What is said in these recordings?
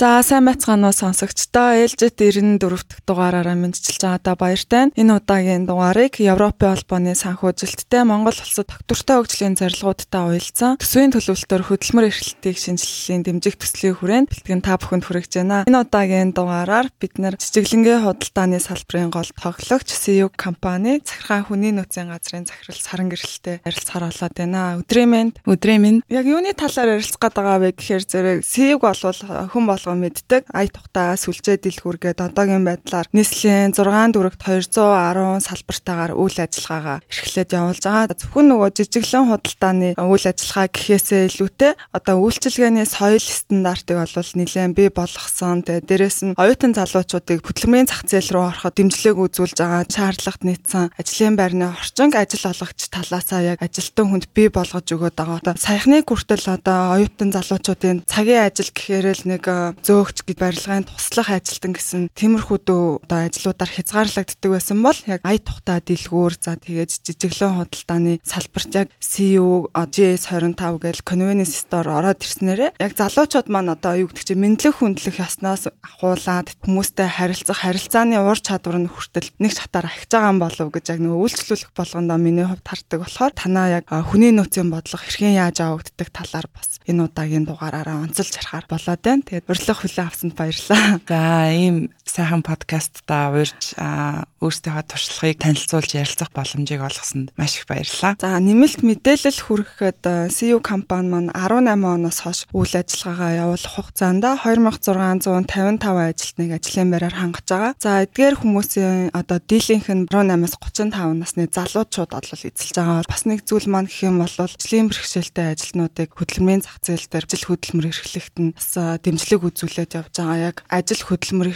За сайн байцгаана уу сонсогчдоо ээлжит 94 дахь дугаараараа мэдчилж байгаадаа баяртай. Энэ удаагийн дугаарыг Европын холбооны санхүүжилттэй Монгол улсад доктортой хөгжлийн зорилгоудтай уялдсан төсвийн төлөвлөлтөөр хөдөлмөр эрхлэлтийг шинжиллийн дэмжих төслийн хүрээнд бэлтгэн та бүхэнд хүргэж байна. Энэ удаагийн дугаараар бид нэр жижиглэнгийн худалдааны салбарын гол тоглогч CU компани захиргаан хүний нөөцийн газрын захирал саран гэрэлтэй харилцахаар болоод байна. Өдрийн мэнд. Өдрийн мэнд. Яг юуны талаар ярилцах гээд байгаа вэ гэхээр зэрэг CU болвол хүн болго болгон мэддэг. Ая тухтаа сүлжээ дэлгүүргээд одоогийн байдлаар нийслэлийн 6 дүүрэгт 210 салбартаагаар үйл ажиллагаагаа эрхлээд явуулж байгаа. Зөвхөн нөгөө жижиглэн худалдааны үйл ажиллагаа гэхээсээ илүүтэй одоо үйлчилгээний соёл стандартыг бол нэлээд бий болгосон. Тэгээ дээрэс нь оюутан залуучуудыг хөтөлмөрийн зах зээл рүү ороход дэмжлэг үзүүлж байгаа шаардлагат нийцсэн ажлын байрны орчин ажил олгогч талаасаа яг ажилтан хүнд бий болгож өгöd байгаа. Саяхны хүртэл одоо оюутан залуучуудын цагийн ажил гэхээр л нэг зөөгч гэд барилгын туслах ажилтан гэсэн тиймэрхүү дөө одоо ажлуудаар хязгаарлагддаг байсан бол яг ая тухта дэлгүүр за тэгээд жижиглэн худалдааны салбарт яг CU GS 25 гээл convenience store ороод ирснээрээ яг залуучууд маань одоо юу гэдэг чинь мэдлэг хүндлэх яснаас ахуулаад хүмүүстэй харилцах харилцааны ур чадвар нь хүртэл нэг чатаар ахиж байгаа юм болов гэж яг нөгөө үйлчлүүлэх болгондоо миний хувьд хардаг болохоор танаа яг хүний нөөцийн бодлого хэрхэн яаж авагддаг талаар бас энэ удаагийн дугаараараа онцолж харахаар болоод байна. Тэгээд урьдлах хүлээн авсанд баярлалаа. За ийм сайхан подкастта урьж өөрсдийнхөө туршлагыг танилцуулж ярилцах боломжийг олгосонд маш их баярлалаа. За нэмэлт мэдээлэл хүргэхэд CU компани маань 18 оноос хойш үйл ажиллагаагаа явуулах хугацаанд 2655 ажилтныг ажлын байраар хангаж байгаа. За эдгээр хүмүүсийн одоо дийлийнх нь 18-аас 35 насны залуучууд бол эзэлж байгаа. Бас нэг зүйл маань гэх юм бол ажлын бэрхшээлтэй ажилтнуудыг хөдөлмөрийн зах зээл дээр ажил хөдөлмөр эрхлэхэд нь бас дэмжлэг үзүүлээд явж байгаа. Яг ажил хөдөлмөр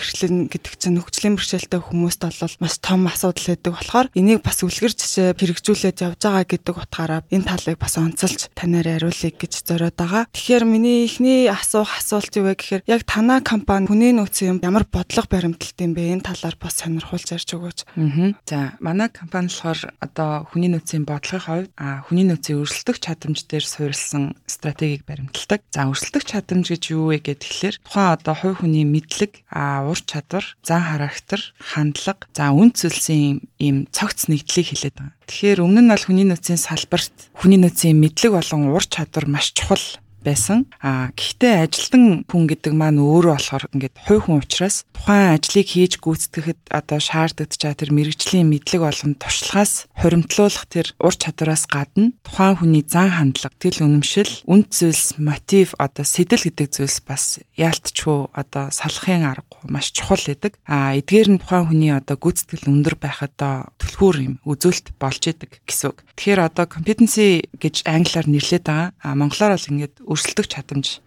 эрхлэн гэдэг чинь хөгжлийн бэрхшээлтэй хүмүүст бол маш том асуудал байдаг болохоор энийг бас үлгэр жишээ хэрэгжүүлээд явж байгаа гэдэг утгаараа энэ талыг бас онцолж танаар хариулъя гэж зориод байгаа. Тэгэхээр миний эхний асуух асуулт юу вэ гэхээр яг танаа компани хүний нөөцийн ямар бодлого баримталт юм бэ? Энэ талаар бас сонирхуулж ярьж өгөөч. Аа. За, манай компани болохоор одоо хүний нөөцийн бодлогын хувьд а хүний нөөцийн өрсөлдөх чадамж дээр суурилсан стратегийг баримталдаг. За, өрсөлдөх чадамж гэж юу вэ гэхээр тухайн одоо хувь хүний мэдлэг, а ур чадвар, зан характер, хандлага, за үн цэлсэн ийм цогц нэгдлийг хэлээд байгаа. Тэгэхээр өмнө нь бол хүний нөөцийн салбарт хүний нөөцийн мэдлэг болон ур чадвар маш чухал байсан. А гэхдээ ажилтан хүн гэдэг маань өөрөө болохоор ингээд хувь хүн учраас тухайн ажлыг хийж гүйцэтгэхэд одоо шаардлагатай чаа тэр мэрэгжлийн мэдлэг болон туршлагаас хоримтлуулах тэр ур чадвараас гадна тухайн хүний зан хандлага, тэл үнэмшил, үнд зүйлс, мотив одоо сэтэл гэдэг зүйлс бас яалтчгүй одоо салахын аргагүй маш чухал гэдэг. А эдгээр нь тухайн хүний одоо гүйцэтгэл өндөр байхад түлхүүр юм үзүүлэлт болж идэг гэсэн үг. Тэгэхээр одоо competency гэж англиар нэрлэдэг. А монголоор бол ингээд өрсөлдөх чадамж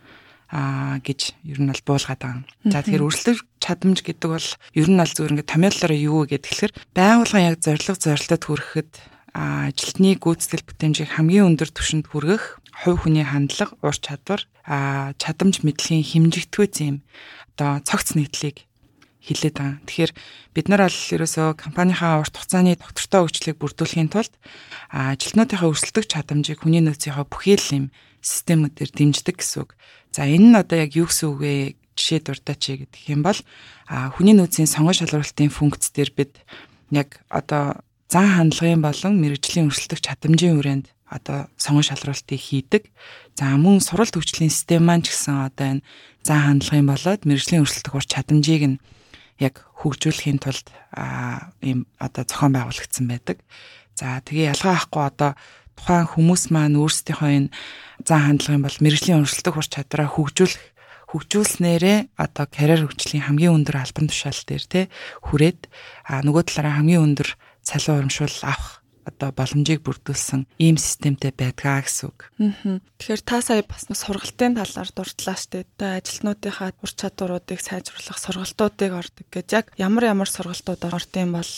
а гэж ер нь бол буулгаад байгаа. За тэгэхээр өрсөлдөх чадамж гэдэг бол ер нь бол зүгээр ингээд томьёололоор юу вэ тэгэхээр байгууллагын яг зорилго зорилтод хүрэхэд ажилтны гүйцэтгэл бүтэмжийг хамгийн өндөр түвшинд хүргэх хувь хүний хандлага, ур чадвар, чадамж мэдлэгийн хэмжигдэхүй зэм одоо цогц нийтлийг хилээд байгаа. Тэгэхээр бид нар бол ерөөсөө компанийнхаа урт хугацааны доктортой хөгжлийг бүрдүүлэхийн тулд ажилтнуудынхаа өрсөлдөх чадамжийг хүний нөөцийнхөө бүхий л юм системүүдээр дэмждэг гэсэн үг. За энэ нь одоо яг юу гэсэн үг вэ? Жишээ дурдаач гэх юм бол хүний нөөцийн сонгон шалралтын функц дээр бид яг одоо зан хандлагын болон мэрэгжлийн өрсөлдөх чадамжийн хүрээнд одоо сонгон шалралтыг хийдэг. За мөн суралт хөгжлийн систем маань ч гэсэн одоо энэ зан хандлагын болоод мэрэгжлийн өрсөлдөх ур чадамжийг нь яг хөгжүүлэхийн тулд ийм одоо зохион байгуулагдсан байдаг. За тэгээ ялгаа авахгүй одоо тухайн хүмүүс маань өөрсдийнхөө энэ зан хандлагын бол мэрэгжлийн өрсөлдөх ур чадвараа хөгжүүлэх хөгжүүлснээрээ одоо карьер хөгжлийн хамгийн өндөр албан тушаал дээр те хүрээд а нөгөө талаараа хамгийн өндөр цалин урамшуул авах одоо боломжийг бүрдүүлсэн ийм системтэй байдгаа гэсэн үг. Тэгэхээр та сая бас сургалтын талаар дурдлаа штэ. Одоо ажилтнуудынхаа ур чадваруудыг сайжруулах сургалтуудыг ордог гэж яг ямар ямар сургалтууд ордсон бол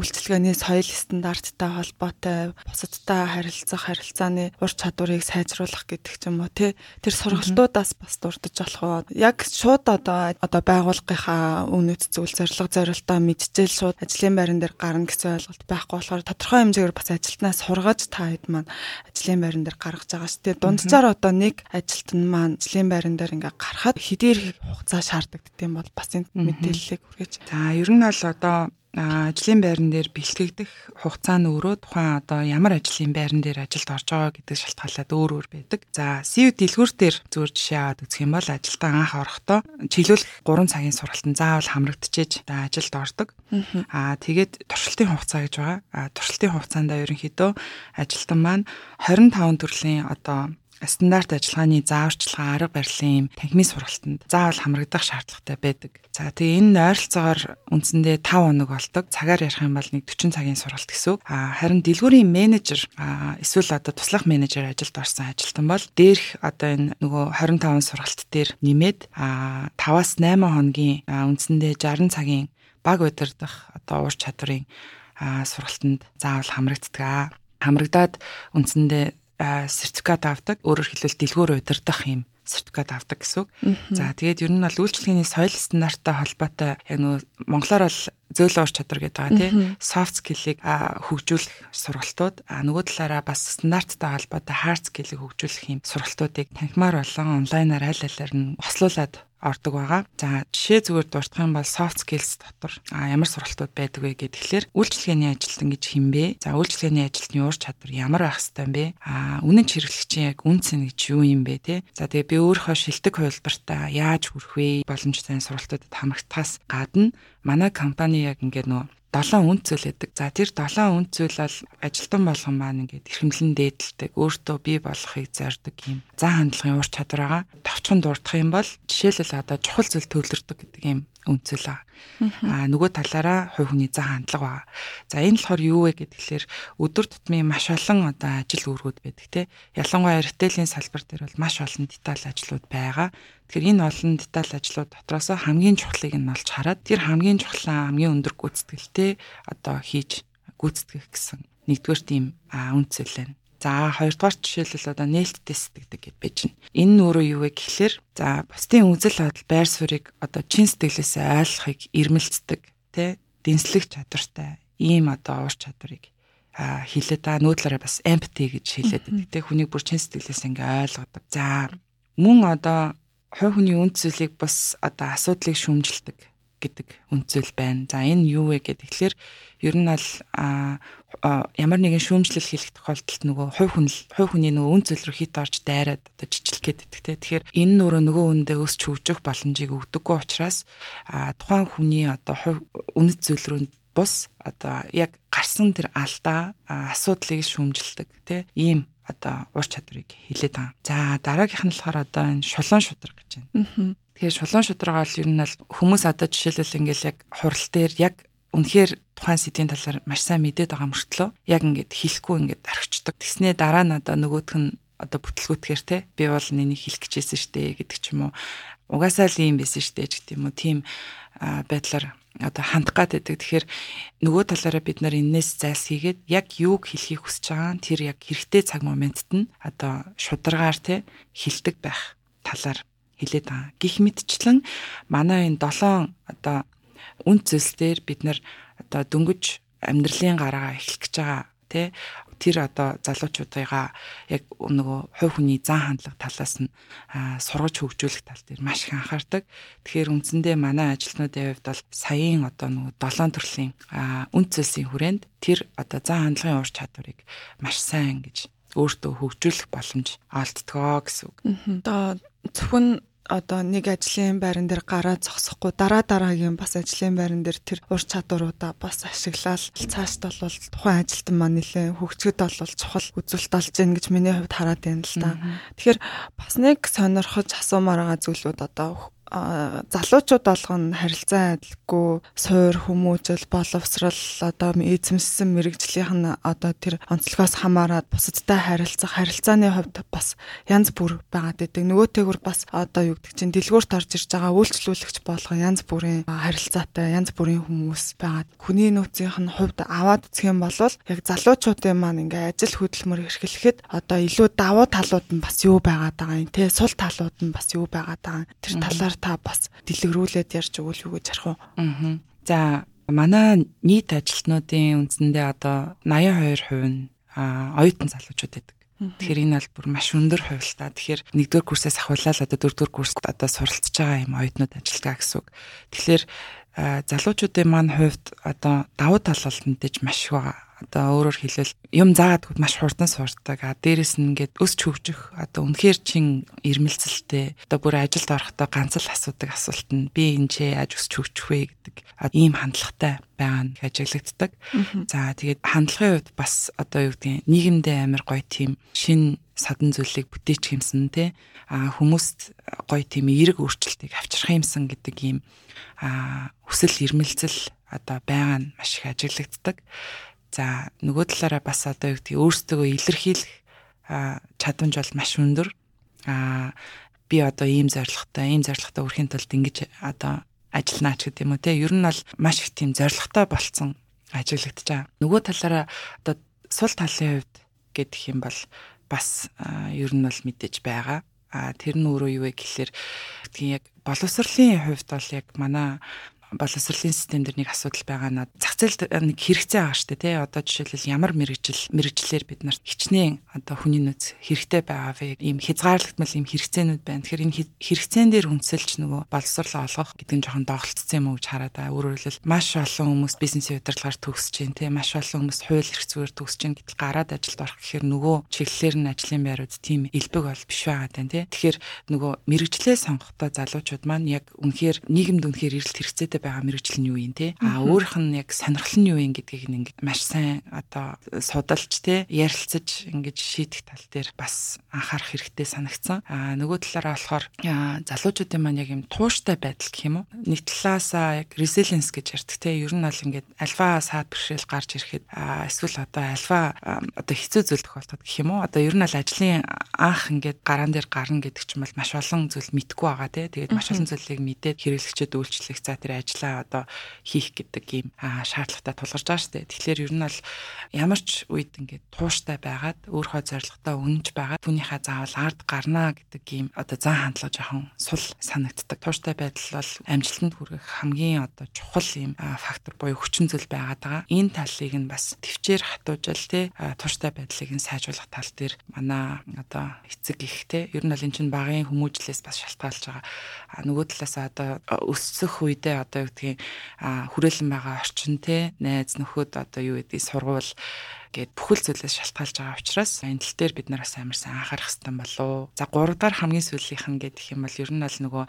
үйлчлэгээний соёл стандарттай холбоотой бусадтай харилцах харилцааны ур чадварыг сайжруулах гэдэг ч юм уу тий. Тэр сургалтуудаас бас дурдж болох уу? Яг шууд одоо одоо байгууллагынхаа үнэт зүйл зорилго зорилтоо мэдчихэл шууд ажлын байран дээр гарна гэсэн ойлголт байхгүй болохоор тодорхой хэмжээгээр бас ажилтнаа сургаж та хэд маань ажлын байран дээр гаргаж байгаа шүү дээ. Дунджаар одоо нэг ажилтан маань ажлын байран дээр ингээ гарахад хэдийр хугацаа шаарддаг гэдэм бол бас энэ мэдээллийг хүргэж. За ер нь бол одоо ажлын байран дээр бэлтгэгдэх хугацаа нь өөрөө тухайн одоо ямар ажлын байран дээр ажилд орж байгаа гэдэг шалтгаалаад өөр өөр байдаг. За CU дэлгүүр дээр зүгээр жишээ аваад үзэх юм бол ажилдаа анх орохдоо чиглүүлэх 3 цагийн сургалтанд заавал хамрагдчихэж ажилд ордог. Аа тэгээд туршилтын хугацаа гэж байгаа. Аа туршилтын хугацаанд ерөнхийдөө ажилтан маань 25 төрлийн одоо стандарт ажиллагааны зааварчилгаа арга барилын танхимын сургалтанд заавал хамрагдах шаардлагатай байдаг. За тэгээ энэ ойролцоогоор үндсэндээ 5 хоног болдог. Цагаар ярих юм бол нэг 40 цагийн сургалт гэсэн. А харин дэлгүүрийн менежер эсвэл одоо туслах менежер ажилд орсон ажилтан бол дээрх одоо энэ нөгөө 25 сургалт дээр нэмээд 5-аас 8 хоногийн үндсэндээ 60 цагийн баг удирдах одоо ур чадварын сургалтанд заавал хамрагддаг. Хамрагдаад үндсэндээ сертификат авдаг. Өөрөөр хэлбэл дэлгүүр удирдах юм сертификат авдаг гэсэн үг. За тэгээд ер нь бол үйлчлэгээний соёл стандарттай холбоотой яг нөгөө монголоор бол зөөлөн ур чадвар гэдэг байгаа тийм soft skill-ийг хөгжүүлэх сургалтууд а нөгөө талаараа бас стандарттай холбоотой hard skill-ийг хөгжүүлэх юм сургалтуудыг танхимаар болон онлайнаар аль алиар нь хослуулад ордог байгаа. За жишээ зүгээр дурдах юм бол soft skills дотор а ямар сургалтууд байдаг вэ гэхээр үйлчлэгээний ажилтан гэж хэмбэ. За үйлчлэгээний ажилтны ур чадвар ямар байх хэвээр бэ? А үнэн хэрэглэгчийн яг үн цэн гэж юу юм бэ те? За тэгээ би өөрийнхөө шилдэг хувилбартаа яаж хүрэх вэ? Боломжтой сургалтуудад хамрагдахаас гадна манай компани яг ингээд нөө долоон үнд зүйл байдаг. За тэр долоон үнд зүйл бол ажилтан болгон маань ингээд эрхэмлэн дээдэлдэг, өөртөө бий болохыг зорддог юм. Зан хандлагын ур чадвар байгаа. Товчхон дурдах юм бол жишээлбэл одоо чухал зүйл төвлөрдөг гэдэг юм үнцэл аа. Нөгөө талаараа хувь хүний зан хандлага байгаа. За энэ болохоор юу вэ гэхээр өдөр тутмын маш олон одоо ажил үүргүүд байдаг те. Ялангуяа ритейлийн салбар дээр бол маш олон деталь ажлууд байгаа. Тэгэхээр энэ олон деталь ажлууд дотроос хамгийн чухлыг нь олж хараад тэр хамгийн чухлаа хамгийн өндөр гүйцэтгэлтэй одоо хийж гүйцэтгэх гэсэн нэгдүгээр тийм үнцэл байна. За хоёрдугаар жишээлбэл одоо нээлттэй сэтгэдэг гэж байж байна. Энэ нь өөрөө юу вэ гэхлээр за бусдын үзэл бодол байр суурийг одоо чин сэтгэлээсээ ойлгохыг ирмэлцдэг тий дэнслэх чадвартай ийм одоо ур чадварыг хилээд та нөөдлөөрөө бас empathy гэж хэлээд байдаг тий хүнийг бүр чин сэтгэлээс ингээ ойлгодог. За мөн одоо хувь хүний үнд зүйлийг бас одоо асуудлыг шүүмжилдэг гэдэг үнцэл байна. За энэ юу вэ гэдэг тэгэхээр ер нь бол ямар нэгэн шүүмжлэл хийх тохиолдолд нөгөө хувь хүн хувь хүний нөгөө үн цэл рүү хит орж дайраад одоо жижиглэх гэдэг те. Тэгэхээр энэ нөрөө нөгөө үндэ өсч хөгжих боломжийг өгдөггүй учраас тухайн хүний одоо хувь үнэт зүйл рүү бус одоо яг гарсан тэр алдаа асуудлыг шүүмжилдэг те. Ийм одоо ур чадварыг хилээд байгаа. За дараагийнх нь болохоор одоо энэ шулуун шудраг гэж байна. Тэгэхээр шулуун шудраг бол ер нь бол хүмүүс одоо жишээлбэл ингээл яг хурал дээр яг үнэхээр тухайн сэдвийн талаар маш сайн мэдээд байгаа мөртлөө яг ингээд хэлэхгүй ингээд орхичдог. Тэснээ дараа нь одоо нөгөөх нь одоо бүтлгүүтгэр те би бол нэнийг хэлэх гэжсэн штэ гэдэг ч юм уу. Угаасаа л юм байсан штэ гэх юм уу. Тийм байдлаар одоо хандах гад байдаг. Тэгэхээр нөгөө талаараа бид нар энээс зайлсхийгээд яг юуг хэлхийг хүсэж байгаа нь тэр яг хэрэгтэй цаг моментт нь одоо шударгаар те хилдэг байх талаар хэлээд байгаа. Гэх мэтчлэн манай энэ 7 одоо үн цэслэлээр бид нар одоо дөнгөж амьдралын гараа эхлэх гэж байгаа тий тэр одоо залуучуудыгаа яг нөгөө хувь хүний зан хандлага талаас нь сургаж хөгжүүлэх тал дээр маш их анхаардаг. Тэгэхээр үндсэндээ манай ажилтнуудын хувьд бол саяын одоо нөгөө долоон төрлийн үнд цэсийн хүрээнд тэр одоо зан хандлагын ур чадварыг маш сайн гэж өөртөө хөгжүүлэх боломж олддгоо гэсэн үг. Одоо зөвхөн одоо нэг ажлын байран дээр гараа зогсохгүй дараа дараагийн бас ажлын байран дээр тэр ур чадваруудаа бас ашиглаад цаашд бол тухайн ажилтан маань нэлээ хөгжөхөд бол чухал үзүүлэлт олж гин гэж миний хувьд хараад байна л да. Тэгэхээр бас нэг сонирхож асуумаар байгаа зүйлүүд одоо залуучууд болгоно харилцаа адилгүй суур хүмүүжил боловсрал одоо эзэмссэн мэрэгжлийнх нь одоо тэр онцлогоос хамаарат бусадтай харилцах харилцааны хувьд бас янз бүр байгаад байдаг. Нөгөөтэйгүр бас одоо юу гэдэг чинь дэлгүүрт орж ирж байгаа үйлчлүүлэгч болгон янз бүрийн харилцаатай янз бүрийн хүмүүс байгаад хүний нөөцийнх нь хувьд аваад үзэх юм бол яг залуучуудын маань ингээ ажил хөдөлмөр эрхлэхэд одоо илүү давуу талууд нь бас юу байгаад байгаа юм те сул талууд нь бас юу байгаад байгаа. Тэр талаар та бас дэлгэрүүлээд ярьж өгвөл юу гэж харах? Аа. За Манай нийт ажилтнуудын үндсэндээ одоо 82% нь оюутан залуучууд байдаг. Тэгэхээр энэ бол бүр маш өндөр хувилтаа. Тэгэхээр нэгдүгээр курсээс ахуулаад одоо дөрөвдүгээр курст одоо суралцж байгаа юм оюутнууд ажилтгаа гэсэн үг. Тэгэхээр залуучуудын маань хувьд одоо давуу тал бол мэдээж маш их байгаа одоо өөрөөр хэлбэл юм заадаг маш хурдан сурдаг. А дээрэс нь ингээд өсч хөгжих одоо үнэхээр чин ирмэлцэлтэй одоо бүр ажилд орохдоо ганц л асуудаг асуулт нь би энэ ч яаж өсч хөгжих вэ гэдэг ийм хандлагатай байгаа нь ажиглагддаг. За тэгээд хандлагын хувьд бас одоо юу гэдгийг нийгэмдээ амар гоё тийм шин садан зүйлийг бүтээч юмсан те а хүмүүст гоё тийм эерэг өөрчлөлтийг авчрах юмсан гэдэг ийм а хүсэл ирмэлцэл одоо байгаа нь маш их ажиглагддаг. За нөгөө талаараа бас одоо юу гэдгийг өөрсдөө илэрхийлэх чадамж бол маш өндөр. Аа би одоо ийм зорилготой, ийм зорилготой өрхийн тулд ингэж одоо ажилланаач гэдэг юм уу те. Ер нь бол маш их тийм зорилготой болцсон ажиглагдаж байгаа. Нөгөө талаараа одоо сул талын хувьд гэдэг юм бол бас ер нь бол мэдээж байгаа. А тэр нь өөрөө юу вэ гэхэлэр яг боловсролын хувьд бол яг манай боловсролын систем дээр нэг асуудал байгаа нь зах зээлд нэг хэрэгцээ байгаа дээ тий одоо жишээлбэл ямар мэрэгжил мэрэгжлэр бид нарт хичнээн одоо хүний нөөц хэрэгтэй байгаа вэ? Ийм хязгаарлагдмал ийм хэрэгцээнүүд байна. Тэгэхээр энэ хэрэгцээн дээр үнсэлж нөгөө боловсрол олгох гэдэг нь жоохон доголдсон юм уу гэж хараад байгаа. Өөрөөр хэлбэл маш олон хүмүүс бизнесийн удирдлагаар төгсөж чинь тий маш олон хүмүүс хууль эрх зүгээр төгсөж чинь гэтэл гараад ажилд орох гэхээр нөгөө чиглэлээр нь ажлын байрууд тийм элбэг бол биш байгаа тань тий тэгэхээр нөгөө мэрэгжлээ сонгохдоо залуучууд маань яг үнэхээр нийгэмд үнэхээр эрэлт хэрэгцээтэй байгаа мэрэгжил нь юу юм те. А өөрийнх нь яг сонирхол нь юу юм гэдгийг ингээд маш сайн одоо судалж те ярилцаж ингээд шийдэх тал дээр бас анхаарах хэрэгтэй санагдсан. А нөгөө талаараа болохоор залуучуудын маань яг юм тууштай байдал гэх юм уу? Нэг талаасаа яг resilience гэж ярьдаг те. Ер нь бол ингээд альфа саад бэрхшээл гарч ирэхэд эсвэл одоо альфа одоо хэцүү зүйл тохиолдоход гэх юм уу? Одоо ер нь бол ажлын анх ингээд гараан дээр гарна гэдэг ч юм бол маш олон зүйл мэдгүй байгаа те. Тэгээд маш олон зүйлийг мэдээд хэрэглэгчэд үйлчлэх за тэр ажлаа одоо хийх гэдэг ийм шаардлагатай тулгарч байгаа шүү дээ. Тэгэхээр ер нь бол ямар ч үед ингээд тууштай байгаад өөрийнхөө зорилготой үнэнч байгаа түүнийхээ заавал ард гарнаа гэдэг ийм одоо зан хандлага жоохон сул санагддаг. Тууштай байдал бол амжилтанд хүрэх хамгийн одоо чухал ийм фактор буюу хүчин зүйл байгаад байгаа. Энэ талыг нь бас төвчээр хатуужил те тууштай байдлыг нь сайжруулах тал дээр манай одоо эцэг их те ер нь бол эн чинь багын хүмүүжлээс бас шалтгаалж байгаа. Нөгөө талаас одоо өсөх үедээ одоо юу гэдгийг хүрээлэн байгаа орчин те найз нөхөд одоо юу гэдэг сургуул гээд бүхэл зүйлээс шалтгаалж байгаа учраас энэ тал дээр бид нараас амар сайн анхаарах хэрэгтэй болов. За 3 дахь хамгийн сүүлийнх нь гэдэг юм бол ер нь бол нөгөө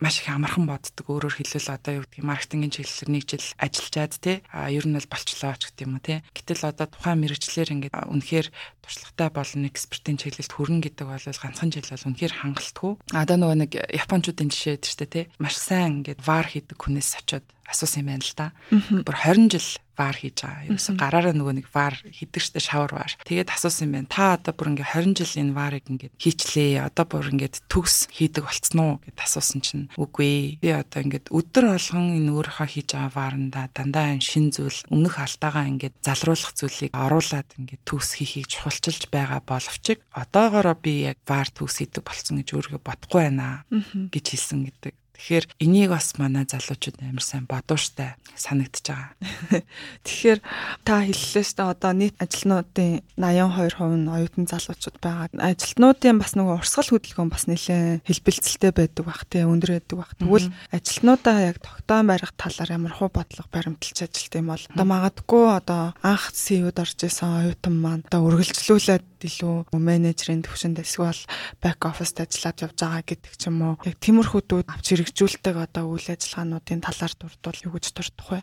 маш их амархан боддог. Өөрөөр хэлбэл одоо юу гэдгийг маркетингийн чиглэлээр нэг жил ажиллаад те а ер нь бол болчлоо ч гэдэг юм уу те. Гэтэл одоо тухайн мэрэгчлэр ингээд үнэхээр туршлагатай болон экспертийн чиглэлд хүрнэ гэдэг бол ганцхан жил бол үнэхээр хангалтгүй. Одоо нөгөө нэг японочдын жишээ дээр те маш сайн ингээд вар хийдэг хүнээс очиод асуусан юм байна л да. Бүр 20 жил вар хийж байгаа. Ерөөсө гараараа нөгөө нэг вар хийдэг штэ шавар вар. Тэгээд асуусан юм байна. Та одоо бүр ингээ 20 жил энэ варыг ингээ хийчлээ. Одоо бүр ингээ төгс хийдэг болцсон уу гэд асуусан чинь үгүй. Би одоо ингээ өдөр болгон энэ өөрийнхөө хийж байгаа варанда дандаа шин зүйл өмнөх алдаагаа ингээ залруулах зүйлийг оруулаад ингээ төгс хийхийг чухалчилж байгаа боловч одоогоороо би яг вар төгс хийдэг болцсон гэж өөрийгөө бодохгүй байна гэж хэлсэн гэдэг. Тэгэхээр энийг бас манай залуучууд амар сайн бодууштай санагдаж байгаа. Тэгэхээр та хэллээ шүү дээ одоо нийт ажилтнуудын 82% нь оюутан залуучууд байгаа. Ажилтнуудын бас нөгөө урсгал хөдөлгөөн бас нэлээд хэлбэлцэлтэй байдаг бах тий өндөр байдаг бах. Тэгвэл ажилтнуудаа яг тогтоон барих талаар ямар хуу бодлого баримталж ажилт юм бол одоо магадгүй одоо анх CEO-д орж исэн оюутан маань одоо үргэлжлүүлээд илүү менежерийн төвшөнд эсвэл бэк оффист ажиллаад явж байгаа гэдэг ч юм уу. Яг тиймэрхүүдүүд авч хэрэгжүүлдэг одоо үйл ажиллагаануудын талаар дурдвал юу гэж дурдах вэ?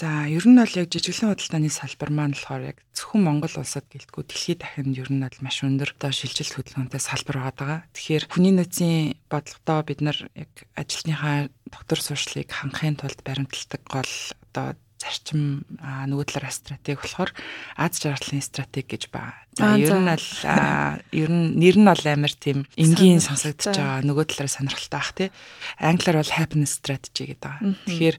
За ер нь бол яг жижиглэн худалдааны салбар маань болохоор яг зөвхөн Монгол улсад гэлтгүү дэлхийд дахинд ер нь бол маш өндөр одоо шилжилт хөдөлгөөнтэй салбар байгаа. Тэгэхээр хүний нөөцийн бодлоготой бид нар яг ажилтныхаа доктор сурчлыг хангахын тулд баримталдаг гол одоо зарчим нөгөө талаараа стратеги болохоор Аз жаргалын стратеги гэж байна. За ер нь бол ер нь нэр нь бол амар тийм энгийн сонсогдож байгаа. Нөгөө талаараа сонирхолтой бах тий. Англиар бол happiness strategy гэдэг байгаа. Тэгэхээр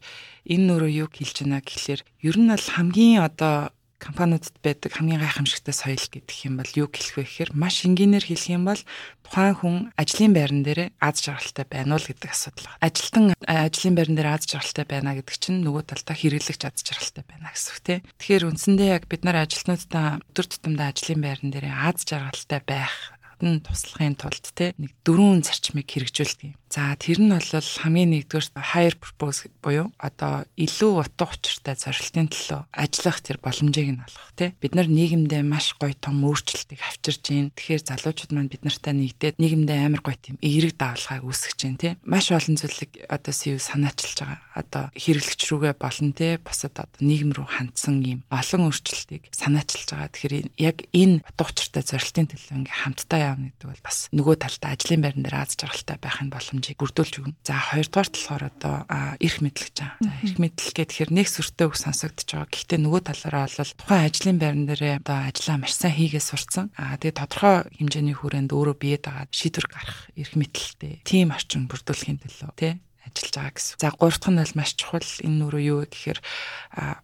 энэ нөрөө юу хэлж байна гэхэлэр ер нь бол хамгийн одоо компаниудад байдаг хамгийн гайхамшигтай соёл гэдэг юм бол юу хэлэх вэ гэхээр маш энгийнээр хэлэх юм бол тухайн хүн ажлын байран дээр аз жаргалтай байна уу гэдэг асуудал байна. Ажилтан ажлын байран дээр аз жаргалтай байна гэдэг чинь нөгөө талдаа хэрэглэгч аз жаргалтай байна гэсэн үг тийм. Тэгэхээр үндсэндээ яг бид нар ажилтнуудаа өдөр тутамдаа ажлын байран дээр аз жаргалтай байх нь туслахын тулд те нэг дөрвөн зарчмыг хэрэгжүүлдэг юм. За тэр нь бол хамгийн нэгдүгээр higher purpose буюу одоо илүү утга учиртай зорилтын төлөө ажиллах тэр боломжийг нь олгох тий. Бид нар нийгэмдээ маш гоё том өөрчлөлтийг авчирж байна. Тэгэхээр залуучууд маань бид нартай нэгдээд нийгэмдээ амар гоё тийм эерэг давалгааг үүсгэж байна тий. Маш олон зүйлийг одоо сэв санаачилж байгаа. Одоо хэрэглэгч рүүгээ болон тий бусад одоо нийгэм рүү хандсан юм олон өөрчлөлтийг санаачилж байгаа. Тэгэхээр яг энэ утга учиртай зорилтын төлөө ингээм хамтдаа явна гэдэг бол бас нөгөө талдаа ажлын байран дээр аз жаргалтай байх нь боломж боломжийг бүрдүүлж өгнө. За хоёрдугаар болохоор одоо эрх мэдлэг чаа. За эрх мэдлэг гэхээр нэг сүртэй үг сонсогдож байгаа. Гэхдээ нөгөө талаараа бол тухайн ажлын байран дээр одоо ажиллаа маш сайн хийгээ сурцсан. Аа тэгээ тодорхой хэмжээний хүрээнд өөрөө биед байгаа шийдвэр гарах эрх мэдлэлтэй тийм орчин бүрдүүлэхийн төлөө тий ажиллаж байгаа гэсэн. За гурав дахь нь бол маш чухал энэ нүрөө юу вэ гэхээр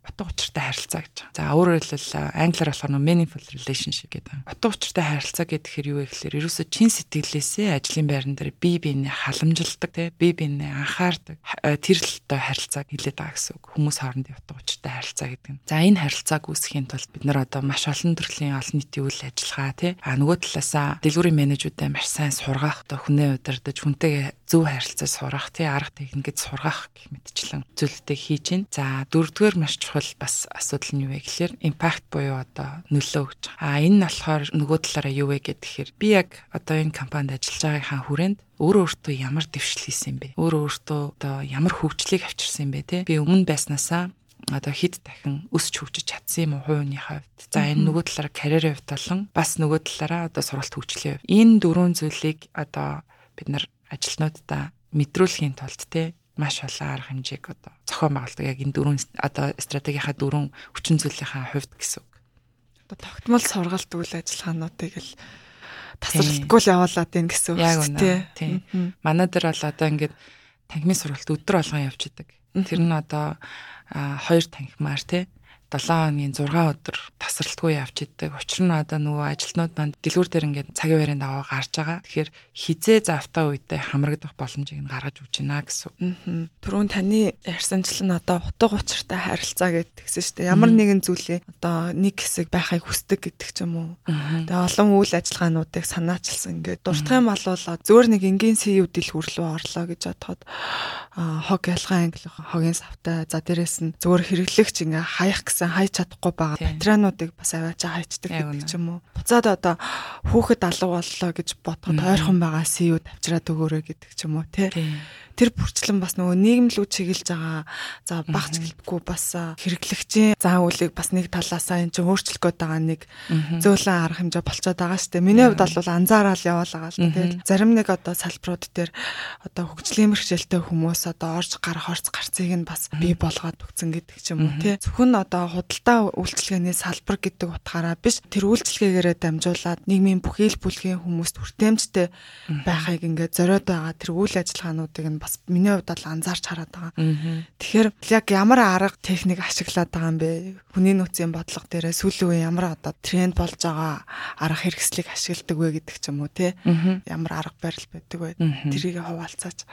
утга учиртай харилцаа гэж. За өөрөөр хэлбэл англиар болохоор meaningful relationship гэдэг. Утга учиртай харилцаа гэхээр юу вэ гэхээр ерөөсөө чин сэтгэлээсээ ажлын байран дээр бие биенээ халамжилдаг, тий бие биенээ анхаардаг тэр талтай харилцааг хилээд байгаа гэсэн үг. Хүмүүс хоорондын утга учиртай харилцаа гэдэг нь. За энэ харилцааг үүсгэхийн тулд бид нар одоо маш олон төрлийн олон нийтийн үйл ажиллагаа тий а нөгөө талаасаа дэлгүүрийн менежүүдээ маш сайн сургах, одоо хүнээ удирдах, хүнтэйгээ зөв харилцаа сурах, тий арга техникэд сургах гэх мэтчлэн зүйлүүдийг хийж байна. За дөрөвдүгээр маш чухал бас асуудал нь юу вэ гэхээр импакт буюу одоо нөлөө өгч байгаа. А энэ нь болохоор нөгөө талаараа юу вэ гэхээр би яг одоо энэ компанид ажиллаж байгаагийн хүрээнд өөрөө өөртөө ямар дэвшил хийсэн бэ? Өөрөө өөртөө одоо ямар хөгжлийг авчирсан бэ те? Би өмнө байснаасаа одоо хэд дахин өсч хөгжиж чадсан юм уу хувийн хувьд. За энэ нөгөө талаараа карьерийн хувьд болон бас нөгөө талаараа одоо сургалт хөгжлийн хувьд. Энэ дөрвөн зүйлийг одоо бид нар ажилтнуудаа мэдрүүлэхийн тулд те маш олон арга хэмжээг одоо зохион байгуулдаг яг энэ дөрвөн одоо стратегийнхаа дөрвөн хүчин зүйлийнхаа хувьд гэсэн үг. Одоо тогтмол сургалт үйл ажиллагаануудыг л тасралтгүй л явуулаад байна гэсэн үг шүү дээ. Тийм. Манай дээр бол одоо ингээд танхимын сургалт өдөр болгон явж идэг. Тэр нь одоо хоёр танхимаар тий 7 хоногийн 6 өдөр тасралтгүй явж идэг. Учир нь одоо нөгөө ажилтнууд манд дэлгүүр дээр ингээд цагийн байранд аваа гарч байгаа. Тэгэхээр хизээ завтаа үедээ хамрагдах боломжийг нь гаргаж өгч байна гэсэн. Түрүүн таны ярьсанчлан одоо утга учиртай харилцаа гэдгсэн шүү дээ. Ямар нэгэн зүйлээ одоо нэг хэсэг байхыг хүсдэг гэдэг ч юм уу. Тэгээ олон үйл ажиллагаануудыг санаачилсан ингээд дуртах юм бол зөөр нэг энгийн CEO дэлгүүр рүү орлоо гэж бодоход хог ялгаан англи хогийн савтай за дээрэс нь зөөр хэрэглэгч ингээ хаях гэсэн хайж чадахгүй байгаа патриануудыг бас аваачаа хайчдаг гэдэг ч юм уу. Буцаад одоо хүүхэд алга боллоо гэж бодоход ойрхон байгаа CEO тавчраад өгөөрэй гэдэг ч юм уу тий тэр бүрчлэн бас нөгөө нийгэмлүү чиглэж байгаа. За багч гэлтгүй бас хэрэглэгчийн зан үйлийг бас нэг талаасаа эн чинь өөрчлөх гээд байгаа нэг зөөлөн арга хэмжээ болцоод байгаа шүү дээ. Миний хувьд бол анзаараад яваалгаа л тэгэл. Зарим нэг одоо салбарууд дээр одоо хөгжлийн мэрэгчлэлтэй хүмүүс одоо орж гарах орц гарцыг нь бас бий болгоод өгцөн гэдэг ч юм уу тий. Зөвхөн одоо худалдаа үйлчлэгээний салбар гэдэг утгаараа биш тэр үйлчлэгээгээрээ дамжуулаад нийгмийн бүхий л бүлгийн хүмүүст хүртээмжтэй байхыг ингээд зориод байгаа тэр үйл ажиллагаануудыг нь бас миний хувьд бол анзаарч хараад байгаа. Тэгэхээр яг ямар арга техник ашиглаад байгаа юм бэ? Хүний нөөцийн бодлого дээрээ сүүлийн үе ямар одоо тренд болж байгаа арга хэрэгслийг ашигладаг вэ гэдэг ч юм уу те? Ямар арга барил байдаг вэ? Тэрийг хуваалцаач.